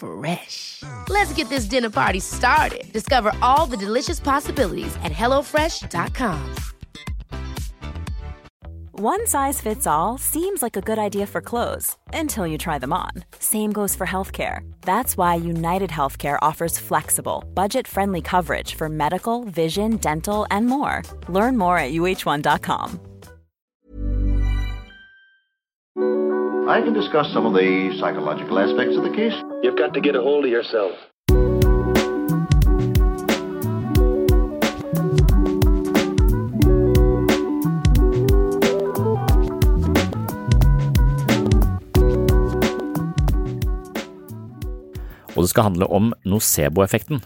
Fresh. Let's get this dinner party started. Discover all the delicious possibilities at hellofresh.com. One size fits all seems like a good idea for clothes until you try them on. Same goes for healthcare. That's why United Healthcare offers flexible, budget friendly coverage for medical, vision, dental, and more. Learn more at uh1.com. I can discuss some of the psychological aspects of the case. You've got to get a hold of yourself. og det skal handle om nocebo-effekten.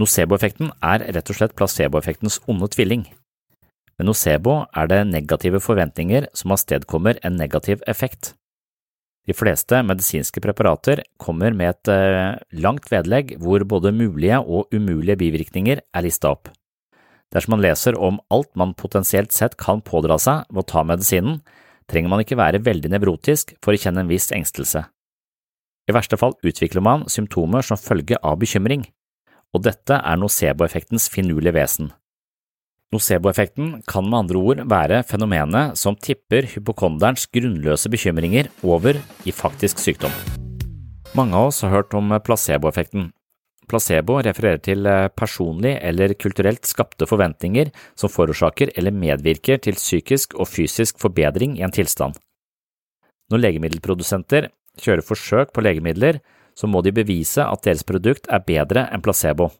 Nocebo-effekten er rett og slett placebo-effektens onde tvilling. Med nocebo er det negative forventninger som avstedkommer en negativ effekt. De fleste medisinske preparater kommer med et eh, langt vedlegg hvor både mulige og umulige bivirkninger er lista opp. Dersom man leser om alt man potensielt sett kan pådra seg ved å ta medisinen, trenger man ikke være veldig nevrotisk for å kjenne en viss engstelse. I verste fall utvikler man symptomer som følge av bekymring, og dette er nocebo-effektens finurlige vesen. Nocebo-effekten kan med andre ord være fenomenet som tipper hypokonderens grunnløse bekymringer over i faktisk sykdom. Mange av oss har hørt om placebo-effekten. Placebo refererer til personlig eller kulturelt skapte forventninger som forårsaker eller medvirker til psykisk og fysisk forbedring i en tilstand. Når legemiddelprodusenter kjører forsøk på legemidler, så må de bevise at deres produkt er bedre enn placebo,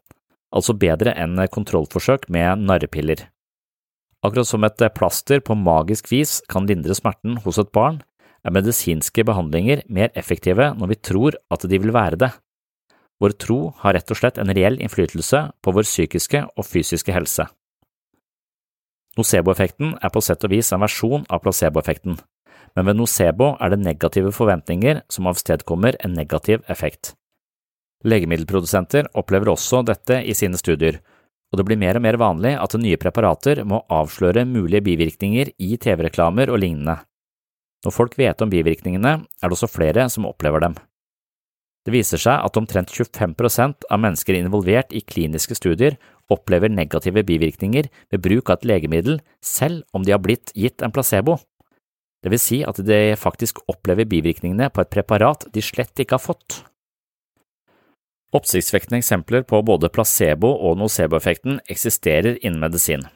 altså bedre enn kontrollforsøk med narrepiller. Akkurat som et plaster på magisk vis kan lindre smerten hos et barn, er medisinske behandlinger mer effektive når vi tror at de vil være det. Vår tro har rett og slett en reell innflytelse på vår psykiske og fysiske helse. Nocebo-effekten er på sett og vis en versjon av placebo-effekten, men ved nocebo er det negative forventninger som avstedkommer en negativ effekt. Legemiddelprodusenter opplever også dette i sine studier, og det blir mer og mer vanlig at nye preparater må avsløre mulige bivirkninger i TV-reklamer og lignende. Når folk vet om bivirkningene, er det også flere som opplever dem. Det viser seg at omtrent 25% av mennesker involvert i kliniske studier opplever negative bivirkninger ved bruk av et legemiddel selv om de har blitt gitt en placebo. Det vil si at de faktisk opplever bivirkningene på et preparat de slett ikke har fått. Oppsiktsvekkende eksempler på både placebo- og nocebo-effekten eksisterer innen medisin.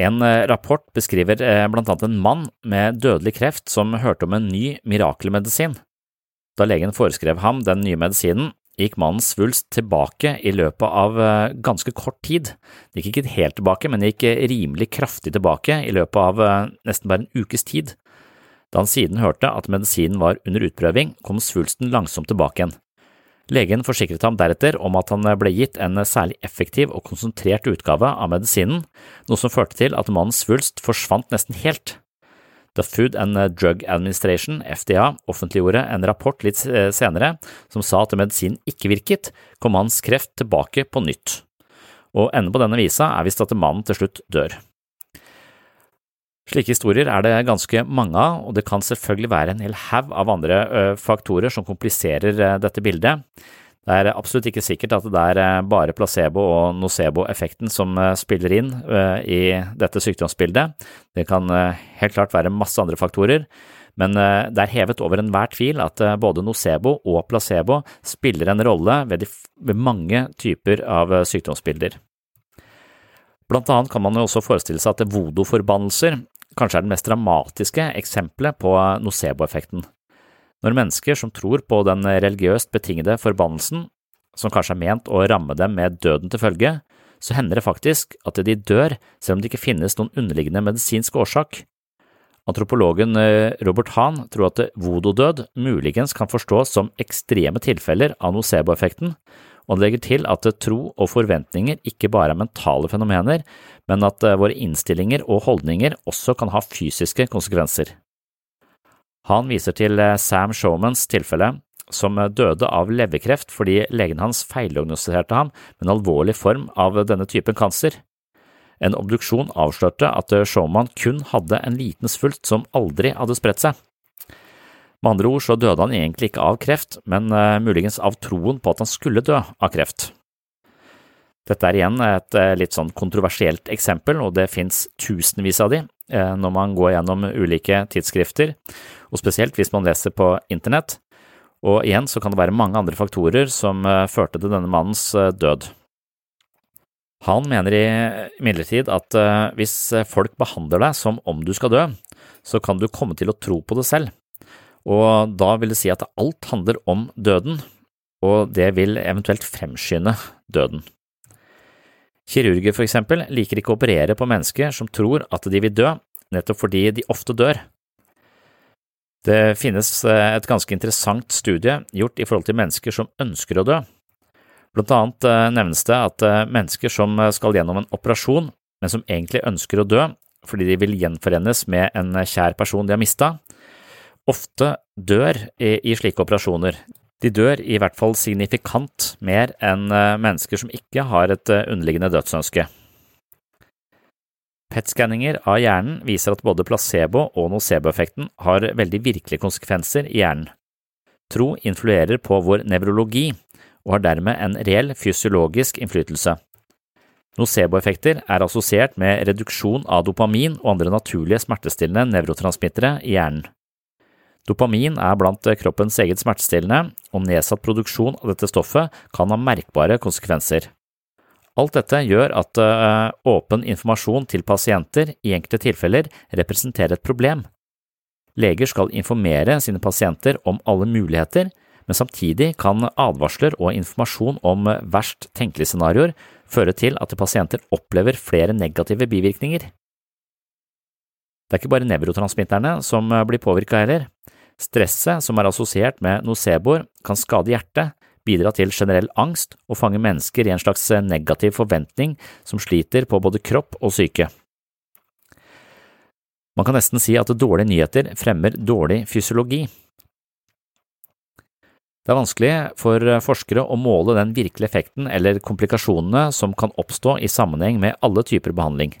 En eh, rapport beskriver eh, blant annet en mann med dødelig kreft som hørte om en ny mirakelmedisin. Da legen foreskrev ham den nye medisinen, gikk mannens svulst tilbake i løpet av eh, ganske kort tid. Det gikk ikke helt tilbake, men det gikk rimelig kraftig tilbake i løpet av nesten bare en ukes tid. Da han siden hørte at medisinen var under utprøving, kom svulsten langsomt tilbake igjen. Legen forsikret ham deretter om at han ble gitt en særlig effektiv og konsentrert utgave av medisinen, noe som førte til at mannens svulst forsvant nesten helt. The Food and Drug Administration, FDA, offentliggjorde en rapport litt senere som sa at medisinen ikke virket, kom mannens kreft tilbake på nytt. Og enden på denne visa er visst at mannen til slutt dør. Slike historier er det ganske mange av, og det kan selvfølgelig være en hel haug av andre faktorer som kompliserer dette bildet. Det er absolutt ikke sikkert at det er bare placebo- og nocebo-effekten som spiller inn i dette sykdomsbildet. Det kan helt klart være masse andre faktorer, men det er hevet over enhver tvil at både nocebo og placebo spiller en rolle ved, de, ved mange typer av sykdomsbilder. Blant annet kan man jo også forestille seg at voodoo-forbannelser kanskje er det mest dramatiske eksempelet på nocebo-effekten. Når mennesker som tror på den religiøst betingede forbannelsen, som kanskje er ment å ramme dem med døden til følge, så hender det faktisk at de dør selv om det ikke finnes noen underliggende medisinsk årsak. Antropologen eh, Robert Hahn tror at voodoo-død muligens kan forstås som ekstreme tilfeller av nocebo-effekten, og han legger til at tro og forventninger ikke bare er mentale fenomener, men at eh, våre innstillinger og holdninger også kan ha fysiske konsekvenser. Han viser til eh, Sam Showmans tilfelle, som døde av leverkreft fordi legen hans feildiagnostiserte ham med en alvorlig form av denne typen kancer. En obduksjon avslørte at Showman kun hadde en liten svulst som aldri hadde spredt seg. Med andre ord så døde han egentlig ikke av kreft, men uh, muligens av troen på at han skulle dø av kreft. Dette er igjen et uh, litt sånn kontroversielt eksempel, og det finnes tusenvis av de uh, når man går gjennom ulike tidsskrifter, og spesielt hvis man leser på internett. Og igjen så kan det være mange andre faktorer som førte til denne mannens død. Han mener imidlertid at hvis folk behandler deg som om du skal dø, så kan du komme til å tro på det selv og da vil det si at alt handler om døden, og det vil eventuelt fremskynde døden. Kirurger for eksempel liker ikke å operere på mennesker som tror at de vil dø, nettopp fordi de ofte dør. Det finnes eh, et ganske interessant studie gjort i forhold til mennesker som ønsker å dø. Blant annet eh, nevnes det at eh, mennesker som skal gjennom en operasjon, men som egentlig ønsker å dø fordi de vil gjenforenes med en kjær person de har mista, ofte dør i, i, slike operasjoner. De dør i hvert fall signifikant mer enn eh, mennesker som ikke har et eh, underliggende dødsønske. PET-skanninger av hjernen viser at både placebo- og nocebo-effekten har veldig virkelige konsekvenser i hjernen. Tro influerer på vår nevrologi og har dermed en reell fysiologisk innflytelse. Nocebo-effekter er assosiert med reduksjon av dopamin og andre naturlige smertestillende nevrotransmittere i hjernen. Dopamin er blant kroppens eget smertestillende, og nedsatt produksjon av dette stoffet kan ha merkbare konsekvenser. Alt dette gjør at uh, åpen informasjon til pasienter i enkelte tilfeller representerer et problem. Leger skal informere sine pasienter om alle muligheter, men samtidig kan advarsler og informasjon om verst tenkelige scenarioer føre til at pasienter opplever flere negative bivirkninger. Det er ikke bare nevrotransmitterne som blir påvirka heller. Stresset som er assosiert med noceboer, kan skade hjertet, bidra til generell angst og fange mennesker i en slags negativ forventning som sliter på både kropp og syke. Man kan nesten si at dårlige nyheter fremmer dårlig fysiologi. Det er vanskelig for forskere å måle den virkelige effekten eller komplikasjonene som kan oppstå i sammenheng med alle typer behandling.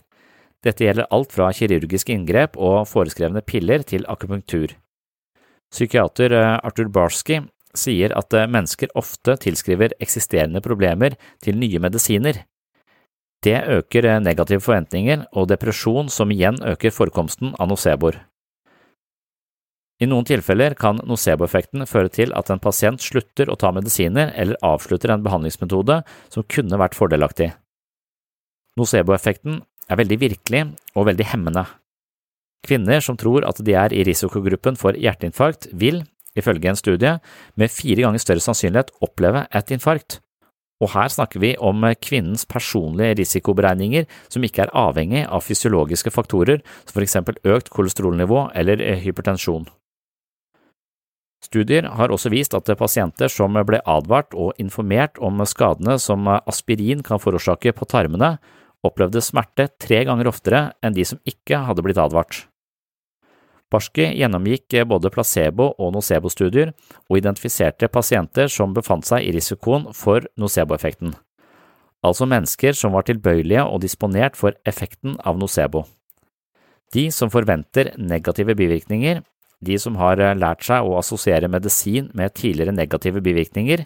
Dette gjelder alt fra kirurgiske inngrep og foreskrevne piller til akupunktur. Psykiater eh, Arthur Barsky sier at eh, mennesker ofte tilskriver eksisterende problemer til nye medisiner. Det øker eh, negative forventninger og depresjon, som igjen øker forekomsten av noceboer. I noen tilfeller kan nocebo-effekten føre til at en pasient slutter å ta medisiner eller avslutter en behandlingsmetode som kunne vært fordelaktig. Nocebo-effekten er veldig virkelig og veldig hemmende. Kvinner som tror at de er i risikogruppen for hjerteinfarkt, vil, ifølge en studie, med fire ganger større sannsynlighet oppleve et infarkt. Og her snakker vi om kvinnens personlige risikoberegninger som ikke er avhengig av fysiologiske faktorer som for eksempel økt kolesterolnivå eller hypertensjon. Studier har også vist at pasienter som ble advart og informert om skadene som aspirin kan forårsake på tarmene, opplevde smerte tre ganger oftere enn de som ikke hadde blitt advart. Barski gjennomgikk både placebo- og nocebo-studier og identifiserte pasienter som befant seg i risikoen for nocebo-effekten, altså mennesker som var tilbøyelige og disponert for effekten av nocebo. De som forventer negative bivirkninger, de som har lært seg å assosiere medisin med tidligere negative bivirkninger,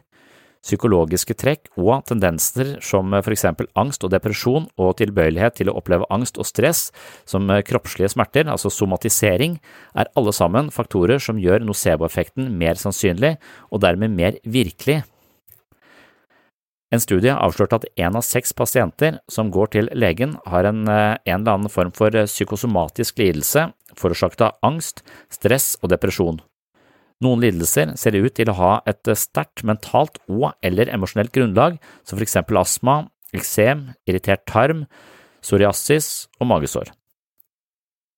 psykologiske trekk og tendenser som for eksempel angst og depresjon og tilbøyelighet til å oppleve angst og stress som kroppslige smerter, altså somatisering, er alle sammen faktorer som gjør nocebo-effekten mer sannsynlig og dermed mer virkelig. En studie avslørte at én av seks pasienter som går til legen, har en, en eller annen form for psykosomatisk lidelse forårsaket av angst, stress og depresjon. Noen lidelser ser ut til å ha et sterkt mentalt og eller emosjonelt grunnlag, som for eksempel astma, eksem, irritert tarm, psoriasis og magesår.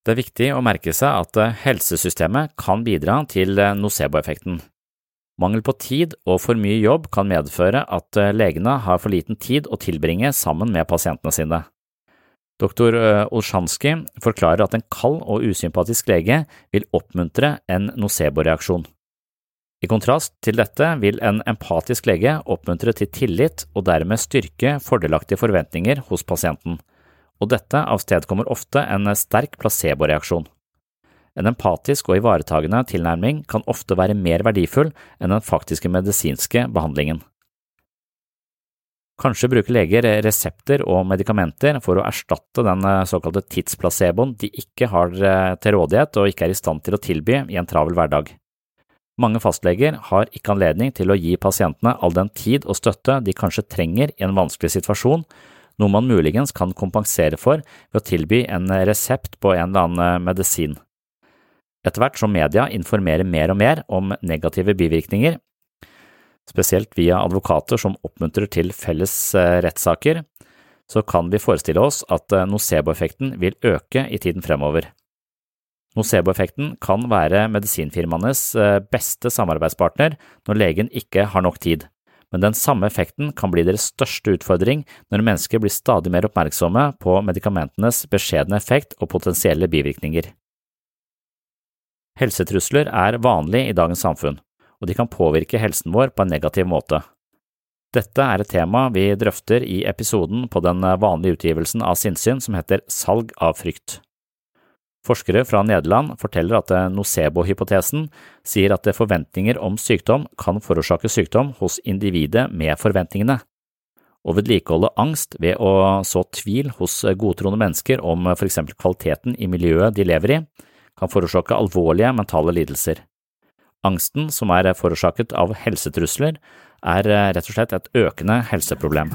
Det er viktig å merke seg at helsesystemet kan bidra til nocebo-effekten. Mangel på tid og for mye jobb kan medføre at legene har for liten tid å tilbringe sammen med pasientene sine. Doktor Olsjanskij forklarer at en kald og usympatisk lege vil oppmuntre en nocebo-reaksjon. I kontrast til dette vil en empatisk lege oppmuntre til tillit og dermed styrke fordelaktige forventninger hos pasienten, og dette avstedkommer ofte en sterk placeboreaksjon. En empatisk og ivaretagende tilnærming kan ofte være mer verdifull enn den faktiske medisinske behandlingen. Kanskje bruker leger resepter og medikamenter for å erstatte den såkalte tidsplaceboen de ikke har til rådighet og ikke er i stand til å tilby i en travel hverdag. Mange fastleger har ikke anledning til å gi pasientene all den tid og støtte de kanskje trenger i en vanskelig situasjon, noe man muligens kan kompensere for ved å tilby en resept på en eller annen medisin. Etter hvert som media informerer mer og mer om negative bivirkninger, spesielt via advokater som oppmuntrer til felles eh, rettssaker, så kan vi forestille oss at eh, nocebo-effekten vil øke i tiden fremover. Nocebo-effekten kan være medisinfirmaenes eh, beste samarbeidspartner når legen ikke har nok tid, men den samme effekten kan bli deres største utfordring når mennesker blir stadig mer oppmerksomme på medikamentenes beskjedne effekt og potensielle bivirkninger. Helsetrusler er vanlig i dagens samfunn, og de kan påvirke helsen vår på en negativ måte. Dette er et tema vi drøfter i episoden på den vanlige utgivelsen av Sinnsyn som heter Salg av frykt. Forskere fra Nederland forteller at nocebo-hypotesen sier at forventninger om sykdom kan forårsake sykdom hos individet med forventningene. Å vedlikeholde angst ved å så tvil hos godtroende mennesker om for eksempel kvaliteten i miljøet de lever i, kan forårsake alvorlige mentale lidelser. Angsten, som er forårsaket av helsetrusler, er rett og slett et økende helseproblem.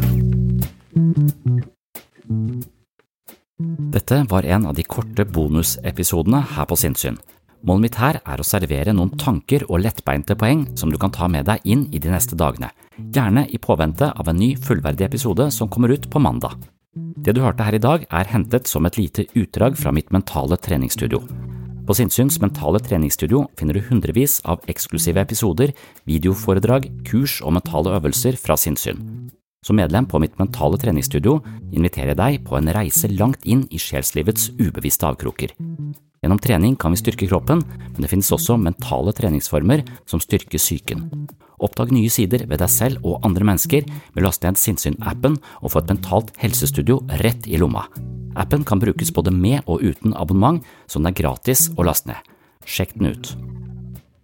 Dette var en av de korte bonusepisodene her på Sinnsyn. Målet mitt her er å servere noen tanker og lettbeinte poeng som du kan ta med deg inn i de neste dagene, gjerne i påvente av en ny fullverdig episode som kommer ut på mandag. Det du hørte her i dag er hentet som et lite utdrag fra mitt mentale treningsstudio. På Sinnsyns mentale treningsstudio finner du hundrevis av eksklusive episoder, videoforedrag, kurs og mentale øvelser fra sinnssyn. Som medlem på mitt mentale treningsstudio inviterer jeg deg på en reise langt inn i sjelslivets ubevisste avkroker. Gjennom trening kan vi styrke kroppen, men det finnes også mentale treningsformer som styrker psyken. Oppdag nye sider ved deg selv og andre mennesker med å laste ned Sinnsyn-appen og få et mentalt helsestudio rett i lomma. Appen kan brukes både med og uten abonnement, så den er gratis å laste ned. Sjekk den ut.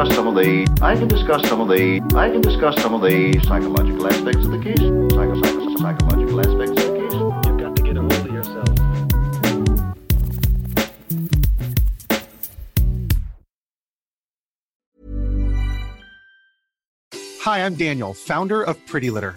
Discuss some of the the I can discuss some of the I can discuss some of the psychological aspects of the case. Psycho, psycho, psychological aspects of the case. You've got to get a hold of yourself. Hi, I'm Daniel, founder of Pretty Litter.